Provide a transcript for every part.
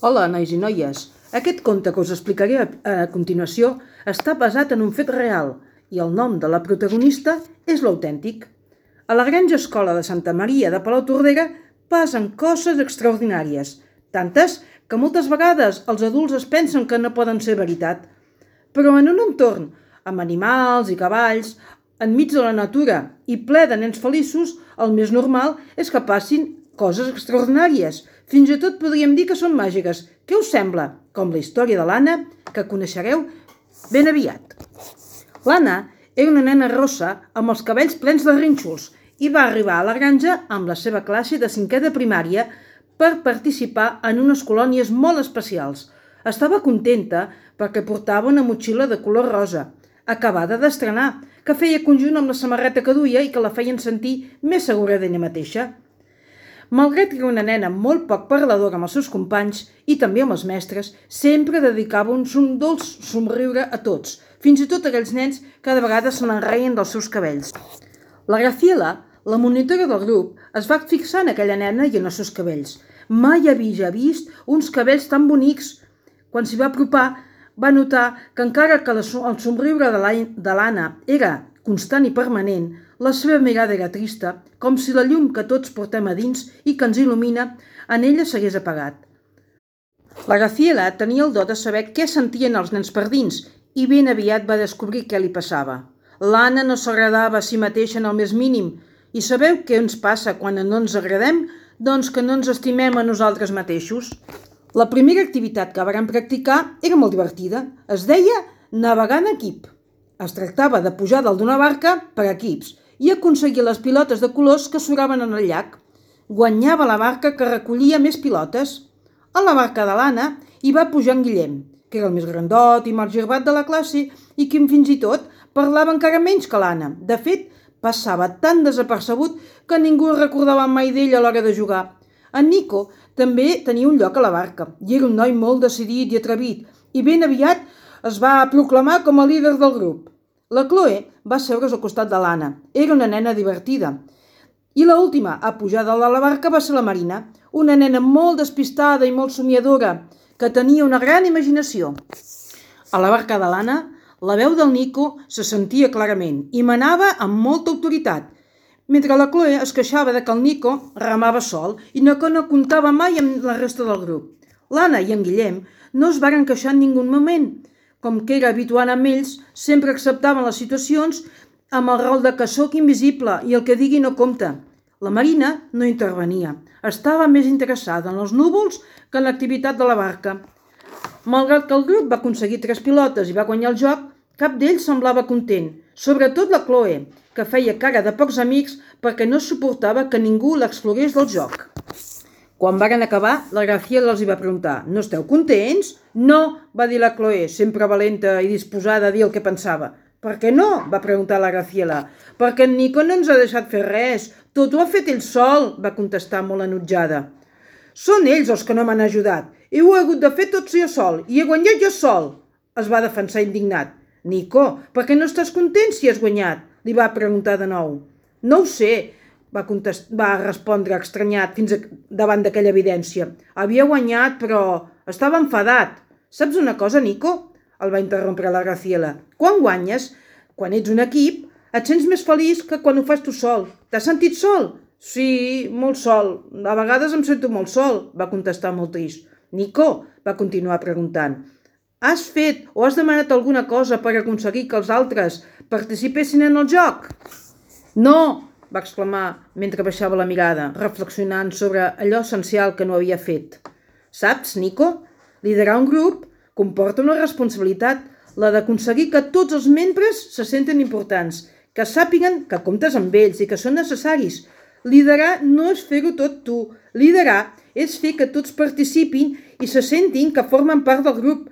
Hola, nois i noies. Aquest conte que us explicaré a, continuació està basat en un fet real i el nom de la protagonista és l'autèntic. A la granja escola de Santa Maria de Palau Tordera passen coses extraordinàries, tantes que moltes vegades els adults es pensen que no poden ser veritat. Però en un entorn amb animals i cavalls, enmig de la natura i ple de nens feliços, el més normal és que passin coses extraordinàries. Fins i tot podríem dir que són màgiques. Què us sembla? Com la història de l'Anna, que coneixereu ben aviat. L'Anna era una nena rossa amb els cabells plens de rínxols i va arribar a la granja amb la seva classe de cinquè de primària per participar en unes colònies molt especials. Estava contenta perquè portava una motxilla de color rosa, acabada d'estrenar, que feia conjunt amb la samarreta que duia i que la feien sentir més segura d'ella mateixa. Malgrat que una nena molt poc parladora amb els seus companys i també amb els mestres, sempre dedicava un, un dolç somriure a tots, fins i tot aquells nens que de vegades se n'enreien dels seus cabells. La Graciela, la monitora del grup, es va fixar en aquella nena i en els seus cabells. Mai havia vist uns cabells tan bonics. Quan s'hi va apropar, va notar que encara que el somriure de l'Anna era constant i permanent, la seva mirada era trista, com si la llum que tots portem a dins i que ens il·lumina en ella s'hagués apagat. La Graciela tenia el do de saber què sentien els nens per dins i ben aviat va descobrir què li passava. L'Anna no s'agradava a si mateixa en el més mínim i sabeu què ens passa quan no ens agradem? Doncs que no ens estimem a nosaltres mateixos. La primera activitat que vàrem practicar era molt divertida. Es deia navegar en equip. Es tractava de pujar dalt d'una barca per equips i aconseguir les pilotes de colors que soraven en el llac. Guanyava la barca que recollia més pilotes. A la barca de l'Anna hi va pujar en Guillem, que era el més grandot i margerbat de la classe i que fins i tot parlava encara menys que l'Anna. De fet, passava tan desapercebut que ningú recordava mai d'ell a l'hora de jugar. En Nico també tenia un lloc a la barca i era un noi molt decidit i atrevit i ben aviat es va proclamar com a líder del grup. La Chloe va seure's al costat de l'Anna. Era una nena divertida. I la última a pujar de la barca va ser la Marina, una nena molt despistada i molt somiadora, que tenia una gran imaginació. A la barca de l'Anna, la veu del Nico se sentia clarament i manava amb molta autoritat, mentre la Chloe es queixava de que el Nico remava sol i no que no comptava mai amb la resta del grup. L'Anna i en Guillem no es varen queixar en ningú moment, com que era habitual amb ells, sempre acceptaven les situacions amb el rol de que sóc invisible i el que digui no compta. La Marina no intervenia. Estava més interessada en els núvols que en l'activitat de la barca. Malgrat que el grup va aconseguir tres pilotes i va guanyar el joc, cap d'ells semblava content, sobretot la Chloe, que feia cara de pocs amics perquè no suportava que ningú l'exclogués del joc. Quan varen acabar, la Graciela els hi va preguntar «No esteu contents?» «No», va dir la Chloe, sempre valenta i disposada a dir el que pensava. «Per què no?», va preguntar la Graciela. «Perquè en Nico no ens ha deixat fer res. Tot ho ha fet ell sol», va contestar molt enutjada. «Són ells els que no m'han ajudat. I ho he hagut de fer tot jo sol, i he guanyat jo sol», es va defensar indignat. «Nico, per què no estàs content si has guanyat?», li va preguntar de nou. «No ho sé, va, contest... va respondre estranyat fins a... davant d'aquella evidència. Havia guanyat, però estava enfadat. Saps una cosa, Nico? El va interrompre la Graciela. Quan guanyes, quan ets un equip, et sents més feliç que quan ho fas tu sol. T'has sentit sol? Sí, molt sol. A vegades em sento molt sol, va contestar molt trist. Nico, va continuar preguntant, has fet o has demanat alguna cosa per aconseguir que els altres participessin en el joc? No, va exclamar mentre baixava la mirada, reflexionant sobre allò essencial que no havia fet. Saps, Nico? Liderar un grup comporta una responsabilitat, la d'aconseguir que tots els membres se senten importants, que sàpiguen que comptes amb ells i que són necessaris. Liderar no és fer-ho tot tu. Liderar és fer que tots participin i se sentin que formen part del grup.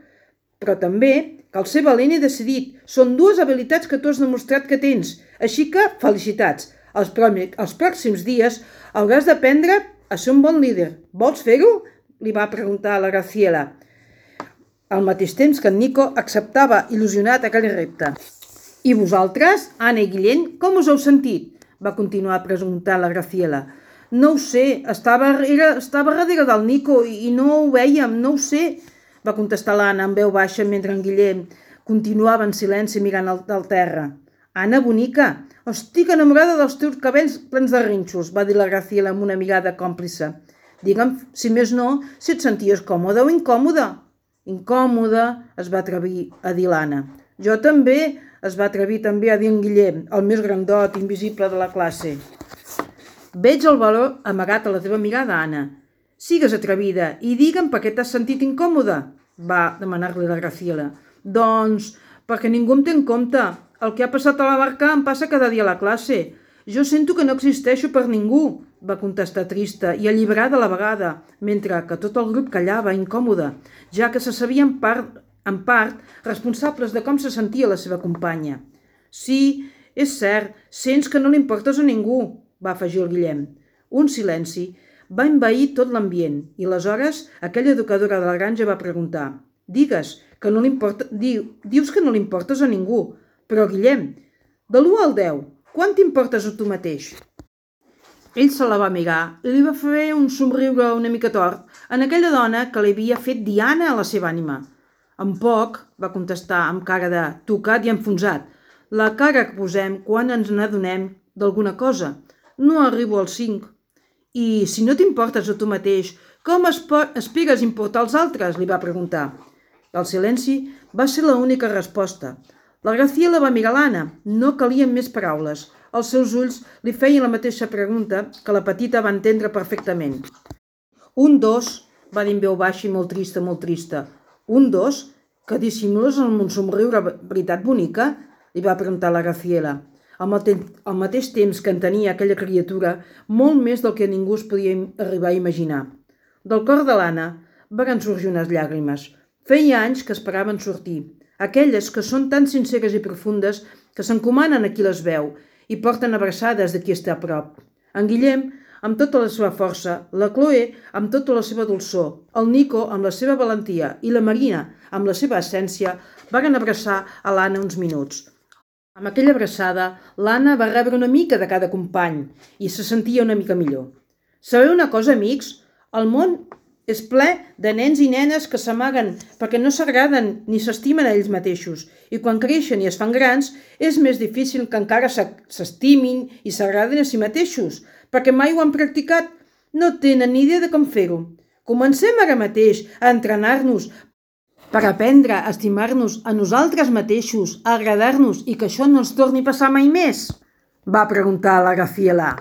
Però també cal ser valent i decidit. Són dues habilitats que tu has demostrat que tens. Així que, felicitats els, els pròxims dies hauràs d'aprendre a ser un bon líder. Vols fer-ho? li va preguntar la Graciela, al mateix temps que en Nico acceptava il·lusionat aquell repte. I vosaltres, Anna i Guillem, com us heu sentit? va continuar preguntant la Graciela. No ho sé, estava, era, estava darrere del Nico i, i no ho veiem, no ho sé, va contestar l'Anna amb veu baixa mentre en Guillem continuava en silenci mirant al, al terra. Anna, bonica, estic enamorada dels teus cabells plens de rinxos, va dir la Graciela amb una mirada còmplice. Digue'm, si més no, si et senties còmoda o incòmoda. Incòmoda, es va atrevir a dir l'Anna. Jo també, es va atrevir també a dir en Guillem, el més grandot, invisible de la classe. Veig el valor amagat a la teva mirada, Anna. Sigues atrevida i digue'm per què t'has sentit incòmoda, va demanar-li la Graciela. Doncs perquè ningú em té en compte. El que ha passat a la barca em passa cada dia a la classe. Jo sento que no existeixo per ningú, va contestar trista i alliberada a la vegada, mentre que tot el grup callava, incòmode, ja que se sabien part, en part responsables de com se sentia la seva companya. Sí, és cert, sents que no li importes a ningú, va afegir el Guillem. Un silenci va envair tot l'ambient i aleshores aquella educadora de la granja va preguntar «Digues, que no importa, diu, dius que no li importes a ningú, però Guillem, de l'1 al 10, quant t'importes a tu mateix?» Ell se la va mirar i li va fer un somriure una mica tort en aquella dona que li havia fet Diana a la seva ànima. En poc, va contestar amb cara de tocat i enfonsat, la cara que posem quan ens n'adonem d'alguna cosa – no arribo als 5. I si no t'importes a tu mateix, com aspires importar als altres? li va preguntar. El silenci va ser l'única resposta. La Graciela va mirar l'Anna. No calien més paraules. Els seus ulls li feien la mateixa pregunta que la petita va entendre perfectament. Un dos, va dir en veu baixa i molt trista, molt trista. Un dos, que dissimules amb un somriure veritat bonica? li va preguntar la Graciela al, mate al mateix temps que en tenia aquella criatura molt més del que ningú es podia arribar a imaginar. Del cor de l'Anna van sorgir unes llàgrimes. Feia anys que esperaven sortir, aquelles que són tan sinceres i profundes que s'encomanen a qui les veu i porten abraçades de qui està a prop. En Guillem, amb tota la seva força, la Chloe amb tota la seva dolçor, el Nico amb la seva valentia i la Marina amb la seva essència van abraçar a l'Anna uns minuts. Amb aquella abraçada, l'Anna va rebre una mica de cada company i se sentia una mica millor. Sabeu una cosa, amics? El món és ple de nens i nenes que s'amaguen perquè no s'agraden ni s'estimen a ells mateixos i quan creixen i es fan grans és més difícil que encara s'estimin i s'agraden a si mateixos perquè mai ho han practicat, no tenen ni idea de com fer-ho. Comencem ara mateix a entrenar-nos per aprendre a estimar-nos a nosaltres mateixos, a agradar-nos i que això no ens torni a passar mai més? Va preguntar la Graciela.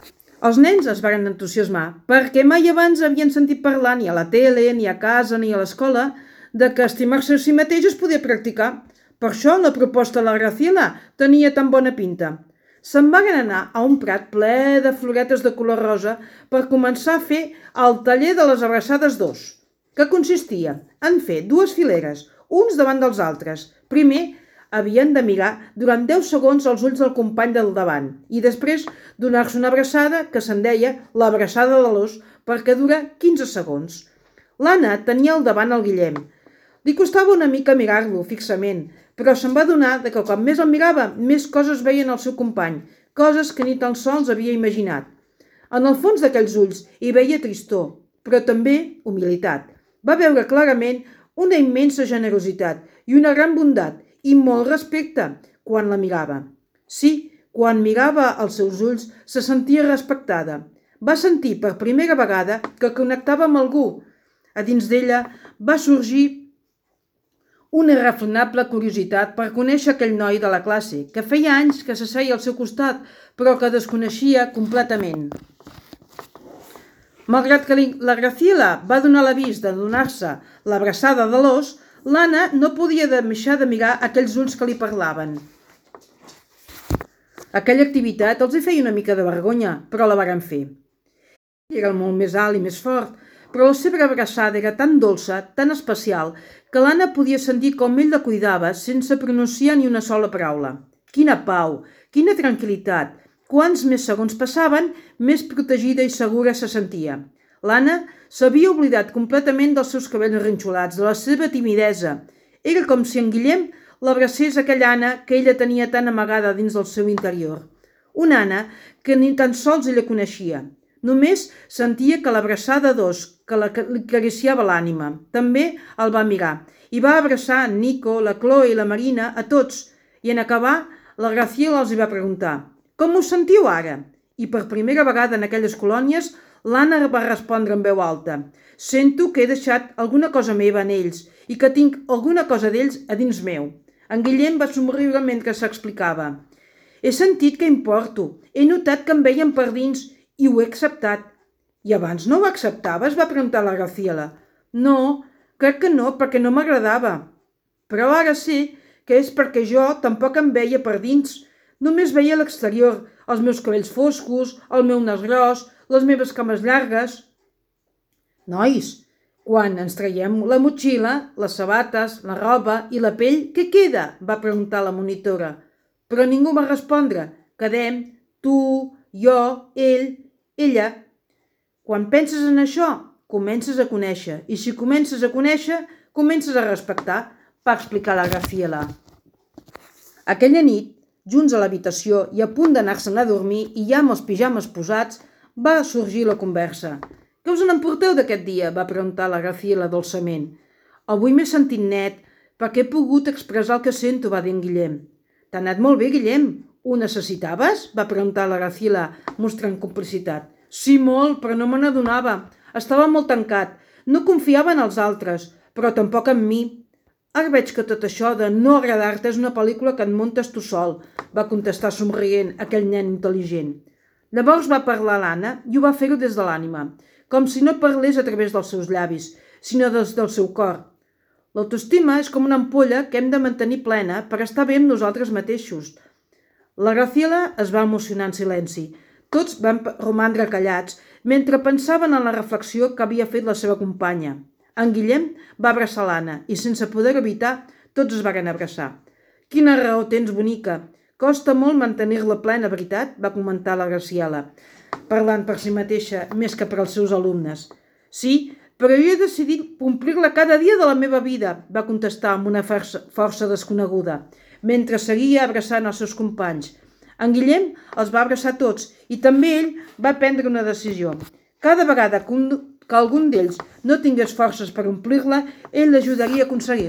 Els nens es van entusiasmar perquè mai abans havien sentit parlar ni a la tele, ni a casa, ni a l'escola de que estimar-se a si mateix es podia practicar. Per això la proposta de la Graciela tenia tan bona pinta. Se'n van anar a un prat ple de floretes de color rosa per començar a fer el taller de les abraçades dos que consistia en fer dues fileres, uns davant dels altres. Primer, havien de mirar durant 10 segons els ulls del company del davant i després donar-se una abraçada que se'n deia l'abraçada de l'os perquè dura 15 segons. L'Anna tenia al davant el Guillem. Li costava una mica mirar-lo fixament, però se'n va donar de que quan més el mirava, més coses veien el seu company, coses que ni tan sols havia imaginat. En el fons d'aquells ulls hi veia tristor, però també humilitat va veure clarament una immensa generositat i una gran bondat i molt respecte quan la mirava. Sí, quan mirava els seus ulls se sentia respectada. Va sentir per primera vegada que connectava amb algú. A dins d'ella va sorgir una irrefrenable curiositat per conèixer aquell noi de la classe, que feia anys que s'asseia al seu costat, però que desconeixia completament. Malgrat que la Graciela va donar l'avís de donar-se l'abraçada de l'os, l'Anna no podia deixar de mirar aquells ulls que li parlaven. Aquella activitat els hi feia una mica de vergonya, però la varen fer. Era molt més alt i més fort, però la seva abraçada era tan dolça, tan especial, que l'Anna podia sentir com ell la cuidava sense pronunciar ni una sola paraula. Quina pau, quina tranquil·litat, Quants més segons passaven, més protegida i segura se sentia. L'Anna s'havia oblidat completament dels seus cabells rinxolats, de la seva timidesa. Era com si en Guillem l'abracés aquella Anna que ella tenia tan amagada dins del seu interior. Una Anna que ni tan sols ella coneixia. Només sentia que l'abraçada dos, que la, li cariciava l'ànima. També el va mirar i va abraçar en Nico, la Chloe i la Marina, a tots, i en acabar, la Graciela els hi va preguntar «Com us sentiu ara?» I per primera vegada en aquelles colònies, l'Anna va respondre en veu alta «Sento que he deixat alguna cosa meva en ells i que tinc alguna cosa d'ells a dins meu». En Guillem va somriure mentre s'explicava. He sentit que importo, he notat que em veien per dins i ho he acceptat. I abans no ho acceptaves? va preguntar la Graciela. No, crec que no, perquè no m'agradava. Però ara sé que és perquè jo tampoc em veia per dins. Només veia l'exterior, els meus cabells foscos, el meu nas gros, les meves cames llargues. Nois, quan ens traiem la motxilla, les sabates, la roba i la pell, què queda? va preguntar la monitora. Però ningú va respondre. Quedem, tu, jo, ell, ella. Quan penses en això, comences a conèixer. I si comences a conèixer, comences a respectar, va explicar la Graciela. Aquella nit, junts a l'habitació i a punt d'anar-se'n a dormir i ja amb els pijames posats, va sorgir la conversa. Què us n'emporteu d'aquest dia? va preguntar la Graciela dolçament. Avui m'he sentit net, perquè he pogut expressar el que sento, va dir en Guillem. T'ha anat molt bé, Guillem. Ho necessitaves? va preguntar la Gracila, mostrant complicitat. Sí, molt, però no me n'adonava. Estava molt tancat. No confiava en els altres, però tampoc en mi. Ara veig que tot això de no agradar-te és una pel·lícula que et muntes tu sol, va contestar somrient aquell nen intel·ligent. Llavors va parlar l'Anna i ho va fer-ho des de l'ànima, com si no parlés a través dels seus llavis, sinó des del seu cor. L'autoestima és com una ampolla que hem de mantenir plena per estar bé amb nosaltres mateixos – la Graciela es va emocionar en silenci. Tots van romandre callats mentre pensaven en la reflexió que havia fet la seva companya. En Guillem va abraçar l'Anna i, sense poder evitar, tots es varen abraçar. Quina raó tens, bonica. Costa molt mantenir-la plena, veritat? va comentar la Graciela, parlant per si mateixa més que per als seus alumnes. Sí, però jo he decidit complir-la cada dia de la meva vida, va contestar amb una força, desconeguda mentre seguia abraçant els seus companys. En Guillem els va abraçar tots i també ell va prendre una decisió. Cada vegada que, un, que algun d'ells no tingués forces per omplir-la, ell l'ajudaria a aconseguir